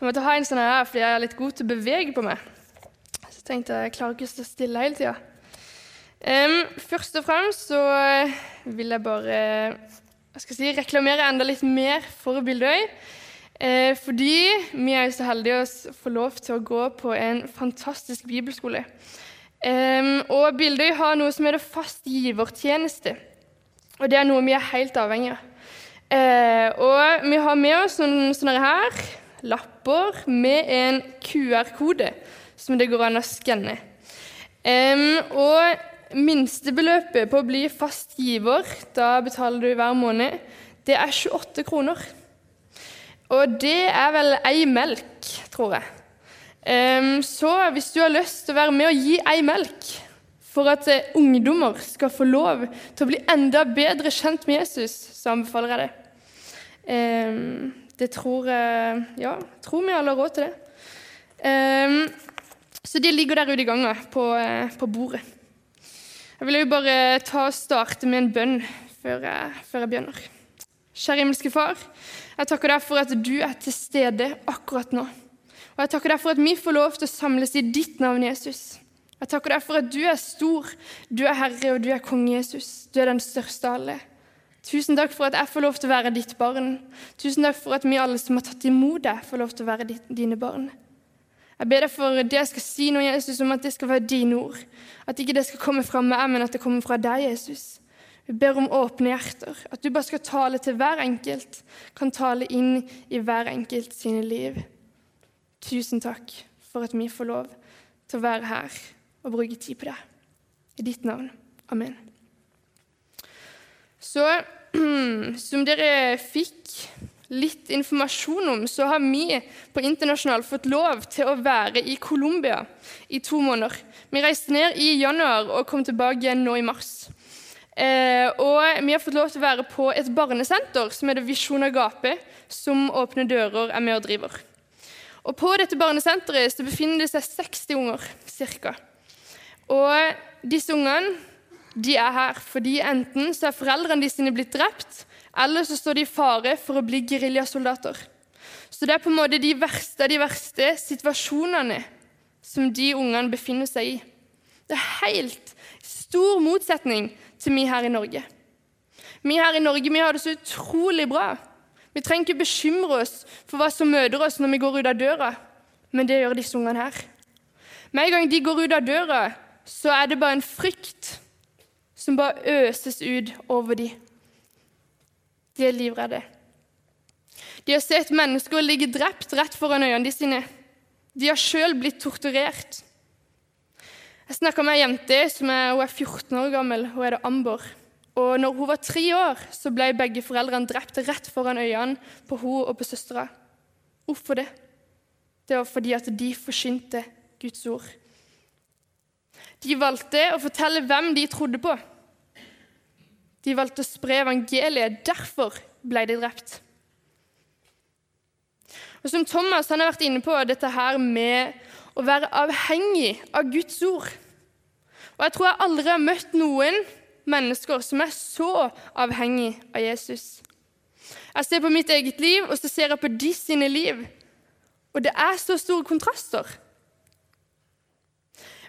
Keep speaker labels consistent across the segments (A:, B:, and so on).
A: Jeg måtte ha en sånn her fordi jeg er litt god til å bevege på meg. Så tenkte jeg jeg klarer ikke å stå stille hele tida. først og fremst så eh, vil jeg bare jeg skal si, reklamere enda litt mer for Bildøy. Eh, fordi vi er så heldige å få lov til å gå på en fantastisk bibelskole. Eh, og Bildøy har noe som heter fast givertjeneste. Og det er noe vi er helt avhengig av. Eh, og vi har med oss noen sånne her lapper med en QR-kode som det går an å skanne. Um, og minstebeløpet på å bli fast giver, da betaler du hver måned, det er 28 kroner. Og det er vel ei melk, tror jeg. Um, så hvis du har lyst til å være med og gi ei melk for at eh, ungdommer skal få lov til å bli enda bedre kjent med Jesus, så anbefaler jeg det. Um, det tror Ja, tror vi alle har råd til det. Um, så de ligger der ute i ganga på, uh, på, bordet. Jeg vil jo bare ta og starte med en bønn før jeg, før jeg begynner. Kjære himmelske Far, jeg takker deg for at du er til stede akkurat nå. Og jeg takker deg for at vi får lov til å samles i ditt navn, Jesus. Jeg takker deg for at du er stor, du er Herre og du er konge Jesus. Du er den største av alle. Tusen takk for at jeg får lov til å være ditt barn. Tusen takk for at vi alle som har tatt imot deg, får lov til å være dine barn. Jeg ber deg for det jeg skal si nå, Jesus, om at det skal være dine ord. At ikke det skal komme fra meg, men at det kommer fra deg, Jesus. Vi ber om åpne hjerter, at du bare skal tale til hver enkelt, kan tale inn i hver enkelt sine liv. Tusen takk for at vi får lov til å være her og bruke tid på deg. I ditt navn. Amen. Så som dere fikk litt informasjon om, så har vi på internasjonal fått lov til å være i Colombia i to måneder. Vi reiste ned i januar og kom tilbake igjen nå i mars. Eh, og vi har fått lov til å være på et barnesenter som heter Visjon Agape, som Åpne dører er med og driver. Og På dette barnesenteret så befinner det seg 60 unger ca. Og disse ungene de er her fordi enten så er foreldrene de sine blitt drept, eller så står de i fare for å bli geriljasoldater. Så det er på en måte de verste av de verste situasjonene som de ungene befinner seg i. Det er helt stor motsetning til vi her i Norge. Vi her i Norge vi har det så utrolig bra. Vi trenger ikke bekymre oss for hva som møter oss når vi går ut av døra, men det gjør disse ungene her. Med en gang de går ut av døra, så er det bare en frykt som bare øses ut over dem. De er livredde. De har sett mennesker ligge drept rett foran øynene sine. De har sjøl blitt torturert. Jeg snakka med ei jente som er, er 14 år gammel. Hun heter Amber. Og når hun var tre år, så ble begge foreldrene drept rett foran øynene på hun og på søstera. Hvorfor det? Det var fordi at de forsynte Guds ord. De valgte å fortelle hvem de trodde på. De valgte å spre evangeliet. Derfor ble de drept. Og Som Thomas han har vært inne på dette her med å være avhengig av Guds ord. Og Jeg tror jeg aldri har møtt noen mennesker som er så avhengig av Jesus. Jeg ser på mitt eget liv, og så ser jeg på de sine liv. Og det er så store kontraster.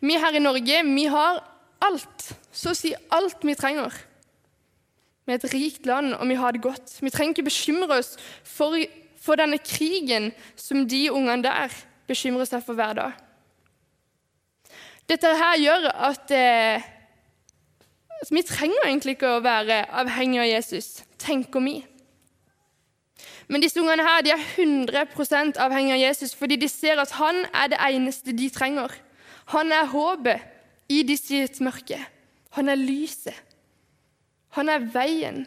A: Vi her i Norge vi har alt, så å si alt vi trenger. Vi er et rikt land, og vi har det godt. Vi trenger ikke bekymre oss for, for denne krigen som de ungene der bekymrer seg for hver dag. Dette her gjør at eh, altså, Vi trenger egentlig ikke å være avhengig av Jesus, tenker vi. Men disse ungene her, de er 100% avhengig av Jesus fordi de ser at han er det eneste de trenger. Han er håpet i disse mørke. Han er lyset. Han er veien.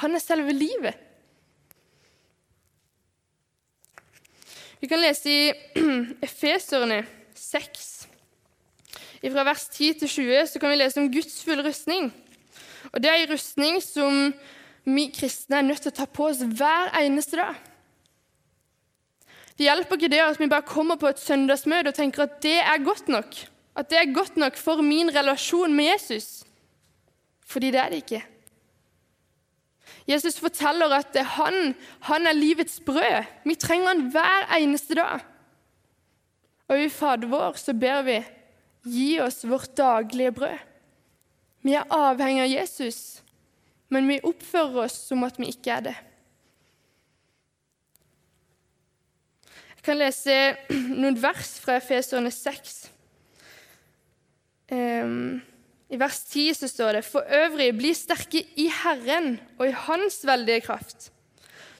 A: Han er selve livet. Vi kan lese i Efeserne 6. Fra vers 10 til 20 så kan vi lese om Guds fulle rustning. Og Det er en rustning som vi kristne er nødt til å ta på oss hver eneste dag. Det hjelper ikke det at vi bare kommer på et søndagsmøte og tenker at det er godt nok. At det er godt nok for min relasjon med Jesus. Fordi det er det ikke. Jesus forteller at han, han er livets brød. Vi trenger han hver eneste dag. Og i Fader vår så ber vi gi oss vårt daglige brød. Vi er avhengig av Jesus, men vi oppfører oss som at vi ikke er det. Jeg kan lese noen vers fra Efeserne 6. Um, i vers 10 så står det For øvrig, bli sterke i Herren og i Hans veldige kraft.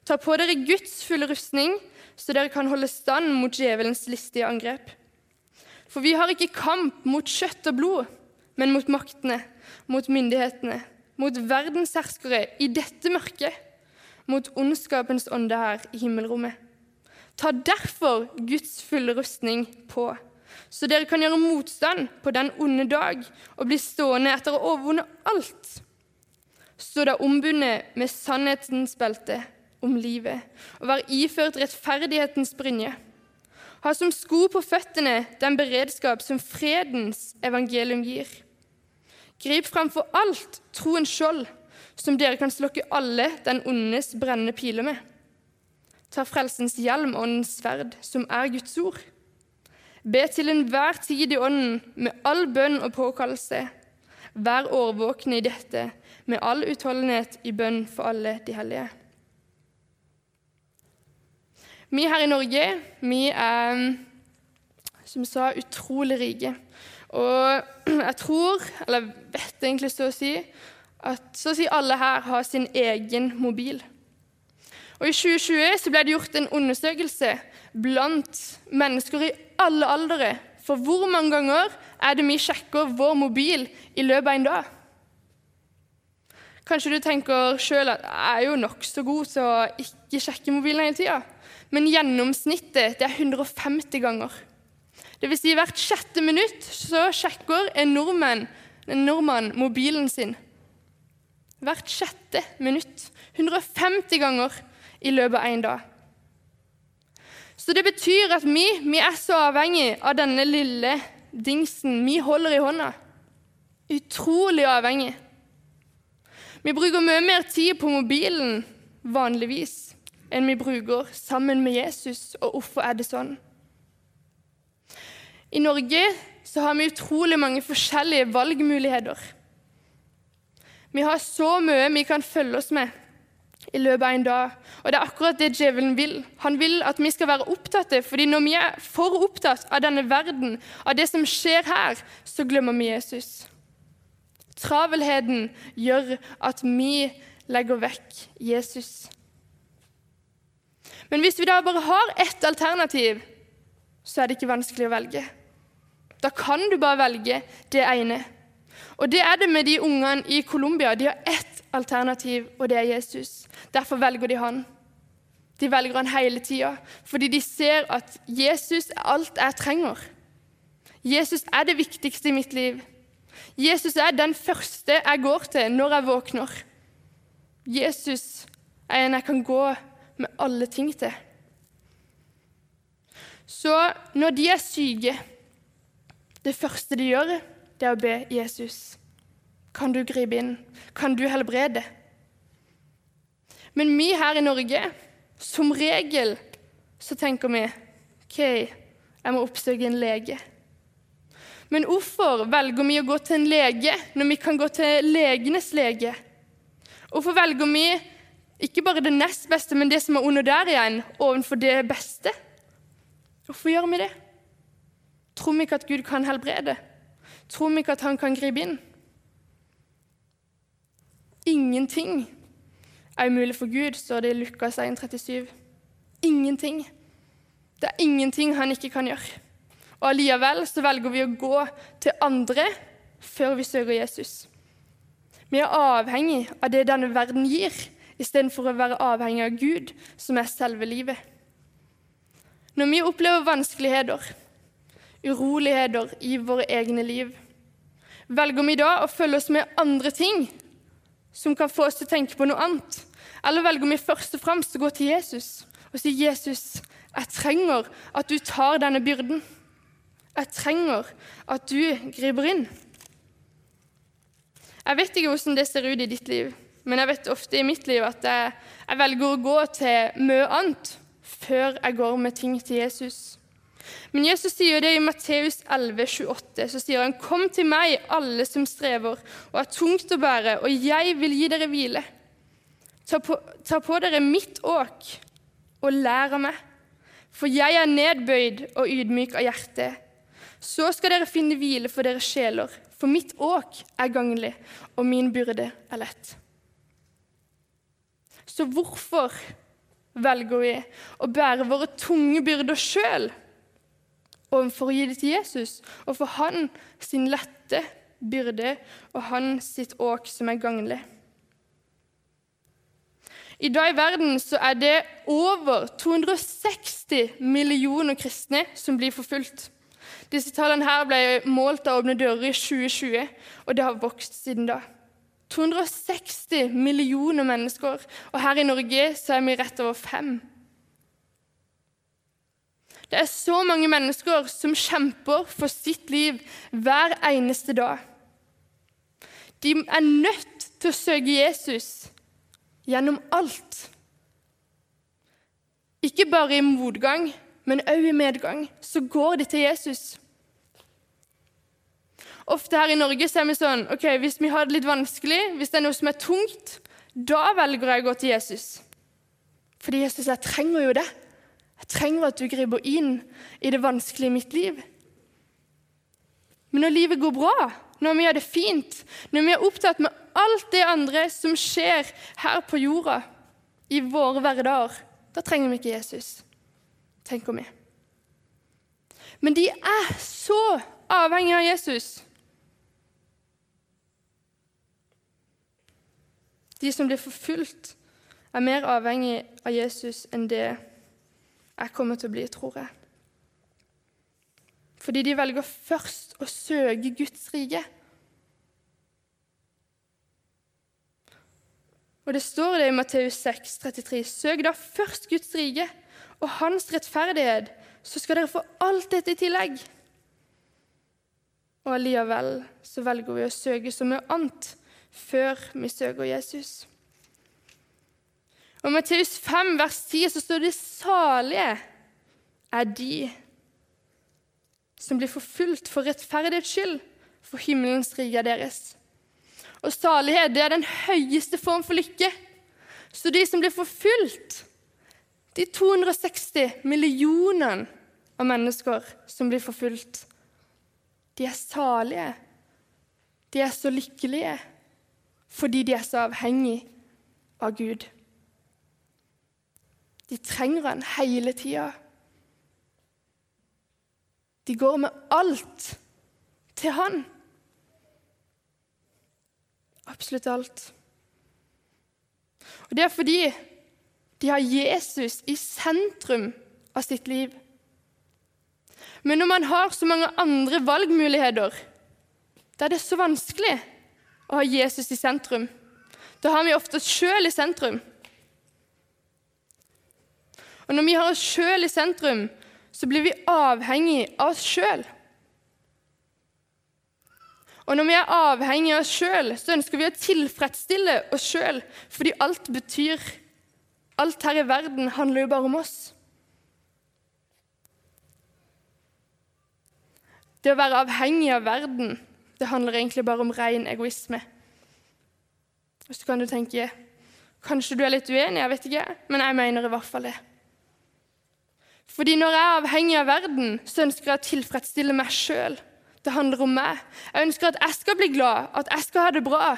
A: Ta på dere Guds fulle rustning, så dere kan holde stand mot djevelens listige angrep. For vi har ikke kamp mot kjøtt og blod, men mot maktene, mot myndighetene, mot verdens herskere i dette mørket, mot ondskapens ånde her i himmelrommet. Ta derfor Guds fulle rustning på så dere kan gjøre motstand på den onde dag og bli stående etter å ha alt. Stå da ombundet med sannhetens belte om livet og vær iført rettferdighetens brynje. Ha som sko på føttene den beredskap som fredens evangelium gir. Grip framfor alt troens skjold, som dere kan slokke alle den ondes brennende piler med. Ta frelsens hjelm åndens sverd, som er Guds ord. Be til enhver tid i Ånden med all bønn og påkallelse. Vær årvåkne i dette med all utholdenhet i bønn for alle de hellige. Vi her i Norge vi er som sa, utrolig rike. Og jeg tror, eller vet egentlig så å si, at så å si alle her har sin egen mobil. Og I 2020 så ble det gjort en undersøkelse blant mennesker i alle aldre. For hvor mange ganger er det vi sjekker vår mobil i løpet av en dag? Kanskje du tenker sjøl at jeg er jo nokså god til å ikke sjekke mobilen hele tida. Men gjennomsnittet det er 150 ganger. Vil si hvert sjette minutt så sjekker en nordmann, en nordmann mobilen sin. Hvert sjette minutt. 150 ganger i løpet av én dag. Så det betyr at vi, vi er så avhengig av denne lille dingsen vi holder i hånda. Utrolig avhengig. Vi bruker mye mer tid på mobilen vanligvis enn vi bruker sammen med Jesus. Og hvorfor er det sånn? I Norge så har vi utrolig mange forskjellige valgmuligheter. Vi har så mye vi kan følge oss med i løpet av en dag. Og det er akkurat det djevelen vil. Han vil at vi skal være opptatt av fordi når vi er for opptatt av denne verden, av det som skjer her, så glemmer vi Jesus. Travelheten gjør at vi legger vekk Jesus. Men hvis vi da bare har ett alternativ, så er det ikke vanskelig å velge. Da kan du bare velge det ene. Og det er det med de ungene i Colombia. De har ett alternativ, og det er Jesus. Derfor velger de han. De velger han hele tida, fordi de ser at Jesus er alt jeg trenger. Jesus er det viktigste i mitt liv. Jesus er den første jeg går til når jeg våkner. Jesus er en jeg kan gå med alle ting til. Så når de er syke, det første de gjør, det er å be Jesus. Kan du gripe inn? Kan du helbrede? Men vi her i Norge, som regel, så tenker vi OK, jeg må oppsøke en lege. Men hvorfor velger vi å gå til en lege når vi kan gå til legenes lege? Hvorfor velger vi ikke bare det nest beste, men det som er under der igjen, overfor det beste? Hvorfor gjør vi det? Tror vi ikke at Gud kan helbrede? Tror vi ikke at han kan gripe inn? Ingenting er umulig for Gud, står det i Lukas 1, 37. Ingenting. Det er ingenting han ikke kan gjøre. Og Allikevel velger vi å gå til andre før vi søker Jesus. Vi er avhengig av det denne verden gir, istedenfor å være avhengig av Gud, som er selve livet. Når vi opplever vanskeligheter, uroligheter i våre egne liv? Velger vi da å følge oss med andre ting som kan få oss til å tenke på noe annet? Eller velger vi først og fremst å gå til Jesus og si, 'Jesus, jeg trenger at du tar denne byrden.' Jeg trenger at du griper inn. Jeg vet ikke hvordan det ser ut i ditt liv, men jeg vet ofte i mitt liv at jeg, jeg velger å gå til mye annet før jeg går med ting til Jesus. Men Jesus sier det i Matteus 11, 28. Så sier han, 'Kom til meg, alle som strever og er tungt å bære, og jeg vil gi dere hvile.' Ta på, ta på dere mitt åk og lær av meg, for jeg er nedbøyd og ydmyk av hjerte. Så skal dere finne hvile for deres sjeler, for mitt åk er gagnlig, og min byrde er lett. Så hvorfor velger vi å bære våre tunge byrder sjøl overfor å gi det til Jesus, og for han sin lette byrde og han sitt åk som er gagnlig? I dag i verden så er det over 260 millioner kristne som blir forfulgt. Disse tallene her ble målt av Åpne dører i 2020, og det har vokst siden da. 260 millioner mennesker, og her i Norge så er vi rett over fem. Det er så mange mennesker som kjemper for sitt liv hver eneste dag. De er nødt til å søke Jesus gjennom alt. Ikke bare i motgang, men òg i medgang. Så går de til Jesus. Ofte her i Norge så er vi sånn ok, Hvis vi har det litt vanskelig, hvis det er noe som er tungt, da velger jeg å gå til Jesus. Fordi Jesus jeg trenger jo det. Jeg trenger at du griper inn i det vanskelige i mitt liv. Men når livet går bra, når vi har det fint, når vi er opptatt med alt det andre som skjer her på jorda, i våre hverdager, da trenger vi ikke Jesus, tenker vi. Men de er så avhengige av Jesus. De som blir forfulgt, er mer avhengig av Jesus enn det jeg kommer til å bli, tror jeg. Fordi de velger først å søke Guds rike. Og det står det i Matteus 6, 33. Søk da først Guds rike og hans rettferdighet, så skal dere få alt dette i tillegg. Og allikevel så velger vi å søke så mye annet før vi søker Jesus. Og I Matteus 5, vers 10 så står det 'salige er de som blir forfulgt for rettferdighets skyld, for himmelens rike er deres'. Og salighet det er den høyeste form for lykke. Så de som blir forfulgt, de 260 millionene av mennesker som blir forfulgt, de er salige. De er så lykkelige fordi de er så avhengige av Gud. De trenger han hele tida. De går med alt til han. Absolutt alt. Og Det er fordi de har Jesus i sentrum av sitt liv. Men når man har så mange andre valgmuligheter, da er det så vanskelig å ha Jesus i sentrum. Da har vi ofte oss sjøl i sentrum. Og når vi har oss sjøl i sentrum, så blir vi avhengig av oss sjøl. Og når vi er avhengig av oss sjøl, så ønsker vi å tilfredsstille oss sjøl, fordi alt betyr Alt her i verden handler jo bare om oss. Det å være avhengig av verden det handler egentlig bare om ren egoisme. Og så kan du tenke Kanskje du er litt uenig, jeg vet ikke, men jeg mener i hvert fall det. Fordi når jeg er avhengig av verden, så ønsker jeg å tilfredsstille meg sjøl. Det handler om meg. Jeg ønsker at jeg skal bli glad, at jeg skal ha det bra.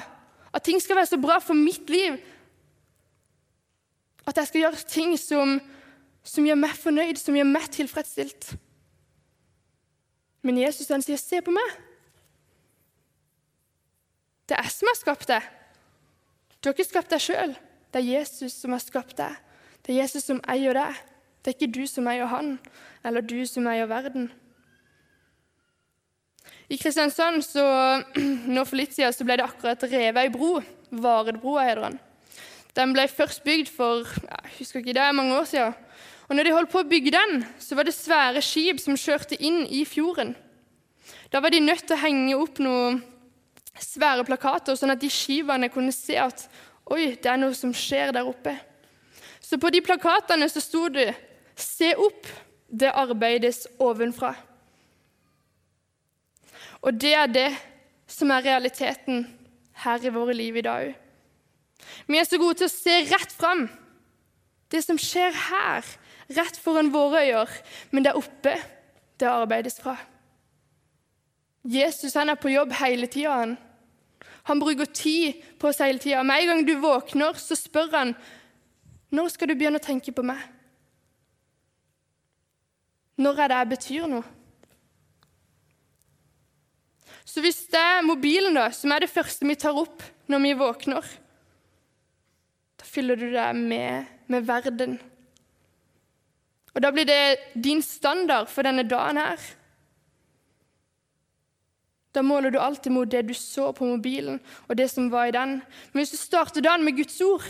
A: At ting skal være så bra for mitt liv. At jeg skal gjøre ting som, som gjør meg fornøyd, som gjør meg tilfredsstilt. Men Jesus han sier, 'Se på meg'. Det er jeg som har skapt deg. Du har ikke skapt deg sjøl. Det er Jesus som har skapt deg. Det er Jesus som eier deg. Det er ikke du som eier han, eller du som eier verden. I Kristiansand så, nå for litt siden så ble det akkurat revet ei bro. Varedbroa heter den. Den ble først bygd for jeg husker ikke, det mange år siden. Og når de holdt på å bygge den, så var det svære skip som kjørte inn i fjorden. Da var de nødt til å henge opp noen svære plakater, sånn at de skipene kunne se at oi, det er noe som skjer der oppe. Så på de plakatene så sto det 'Se opp, det arbeides ovenfra'. Og det er det som er realiteten her i våre liv i dag òg. Vi er så gode til å se rett fram. Det som skjer her, rett foran våre øyne, men der oppe, det arbeides fra. Jesus han er på jobb hele tida. Han. han bruker tid på oss hele tida. Med en gang du våkner, så spør han når skal du begynne å tenke på meg. Når er det jeg betyr noe? Så hvis det er mobilen da, som er det første vi tar opp når vi våkner, da fyller du deg med, med verden. Og da blir det din standard for denne dagen her. Da måler du alltid mot det du så på mobilen, og det som var i den. Men hvis du starter dagen med Guds ord,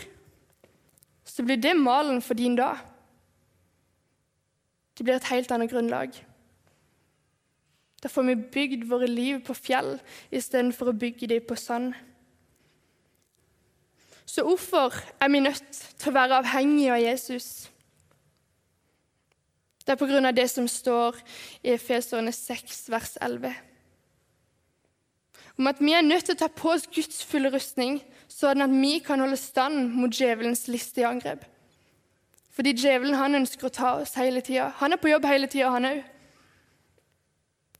A: så blir det malen for din dag. Det blir et helt annet grunnlag. Da får vi bygd våre liv på fjell istedenfor å bygge dem på sand. Så hvorfor er vi nødt til å være avhengige av Jesus? Det er på grunn av det som står i Efeserne 6, vers 11. Om at vi er nødt til å ta på oss Guds fulle rustning, sånn at vi kan holde stand mot djevelens listige angrep. Fordi djevelen han ønsker å ta oss hele tida. Han er på jobb hele tida, han òg.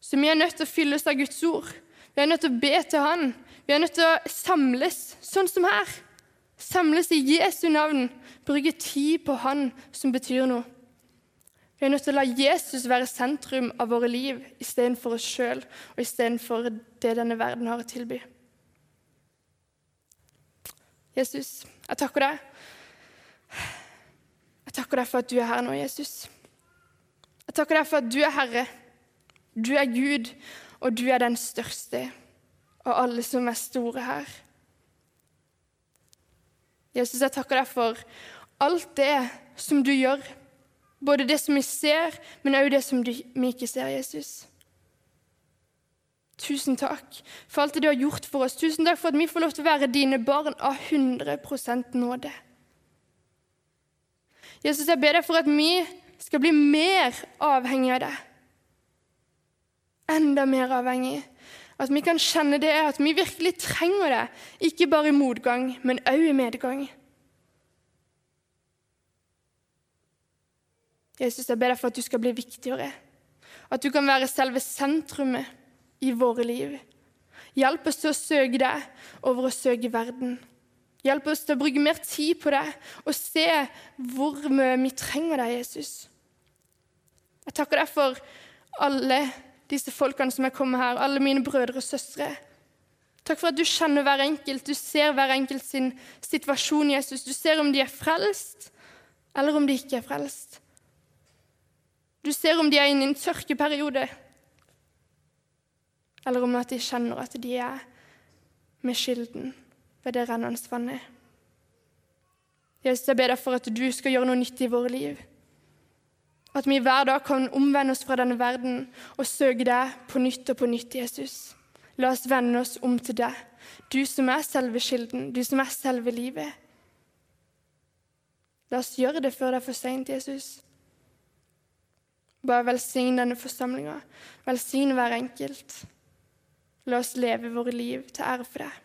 A: Så vi er nødt til å fylles av Guds ord. Vi er nødt til å be til Han. Vi er nødt til å samles, sånn som her. Samles i Jesu navn. Bruke tid på Han som betyr noe. Vi er nødt til å la Jesus være sentrum av våre liv istedenfor oss sjøl og istedenfor det denne verden har å tilby. Jesus, jeg takker deg. Jeg takker deg for at du er her nå, Jesus. Jeg takker deg for at du er Herre. Du er Gud, og du er den største av alle som er store her. Jesus, jeg takker deg for alt det som du gjør. Både det som vi ser, men også det som vi ikke ser, Jesus. Tusen takk for alt det du har gjort for oss. Tusen takk for at vi får lov til å være dine barn av 100% nåde. Jesus, jeg ber deg for at vi skal bli mer avhengig av deg enda mer avhengig. At vi kan kjenne det, at vi virkelig trenger det, ikke bare i motgang, men også i medgang. Jesus, jeg ber deg for at du skal bli viktigere, at du kan være selve sentrumet i våre liv. Hjelp oss til å søke deg over å søke verden. Hjelp oss til å bruke mer tid på deg og se hvor mye vi trenger deg, Jesus. Jeg takker deg for alle disse folkene som er kommet her, alle mine brødre og søstre. Takk for at du kjenner hver enkelt, du ser hver enkelt sin situasjon, Jesus. Du ser om de er frelst, eller om de ikke er frelst. Du ser om de er inne i en tørkeperiode, eller om at de kjenner at de er med skylden ved det rennende vannet. Jesus, jeg ber deg for at du skal gjøre noe nytt i våre liv. At vi hver dag kan omvende oss fra denne verden og søke deg på nytt og på nytt, Jesus. La oss vende oss om til deg, du som er selve kilden, du som er selve livet. La oss gjøre det før det er for seint, Jesus. Bare velsign denne forsamlinga. Velsign hver enkelt. La oss leve våre liv til ære for deg.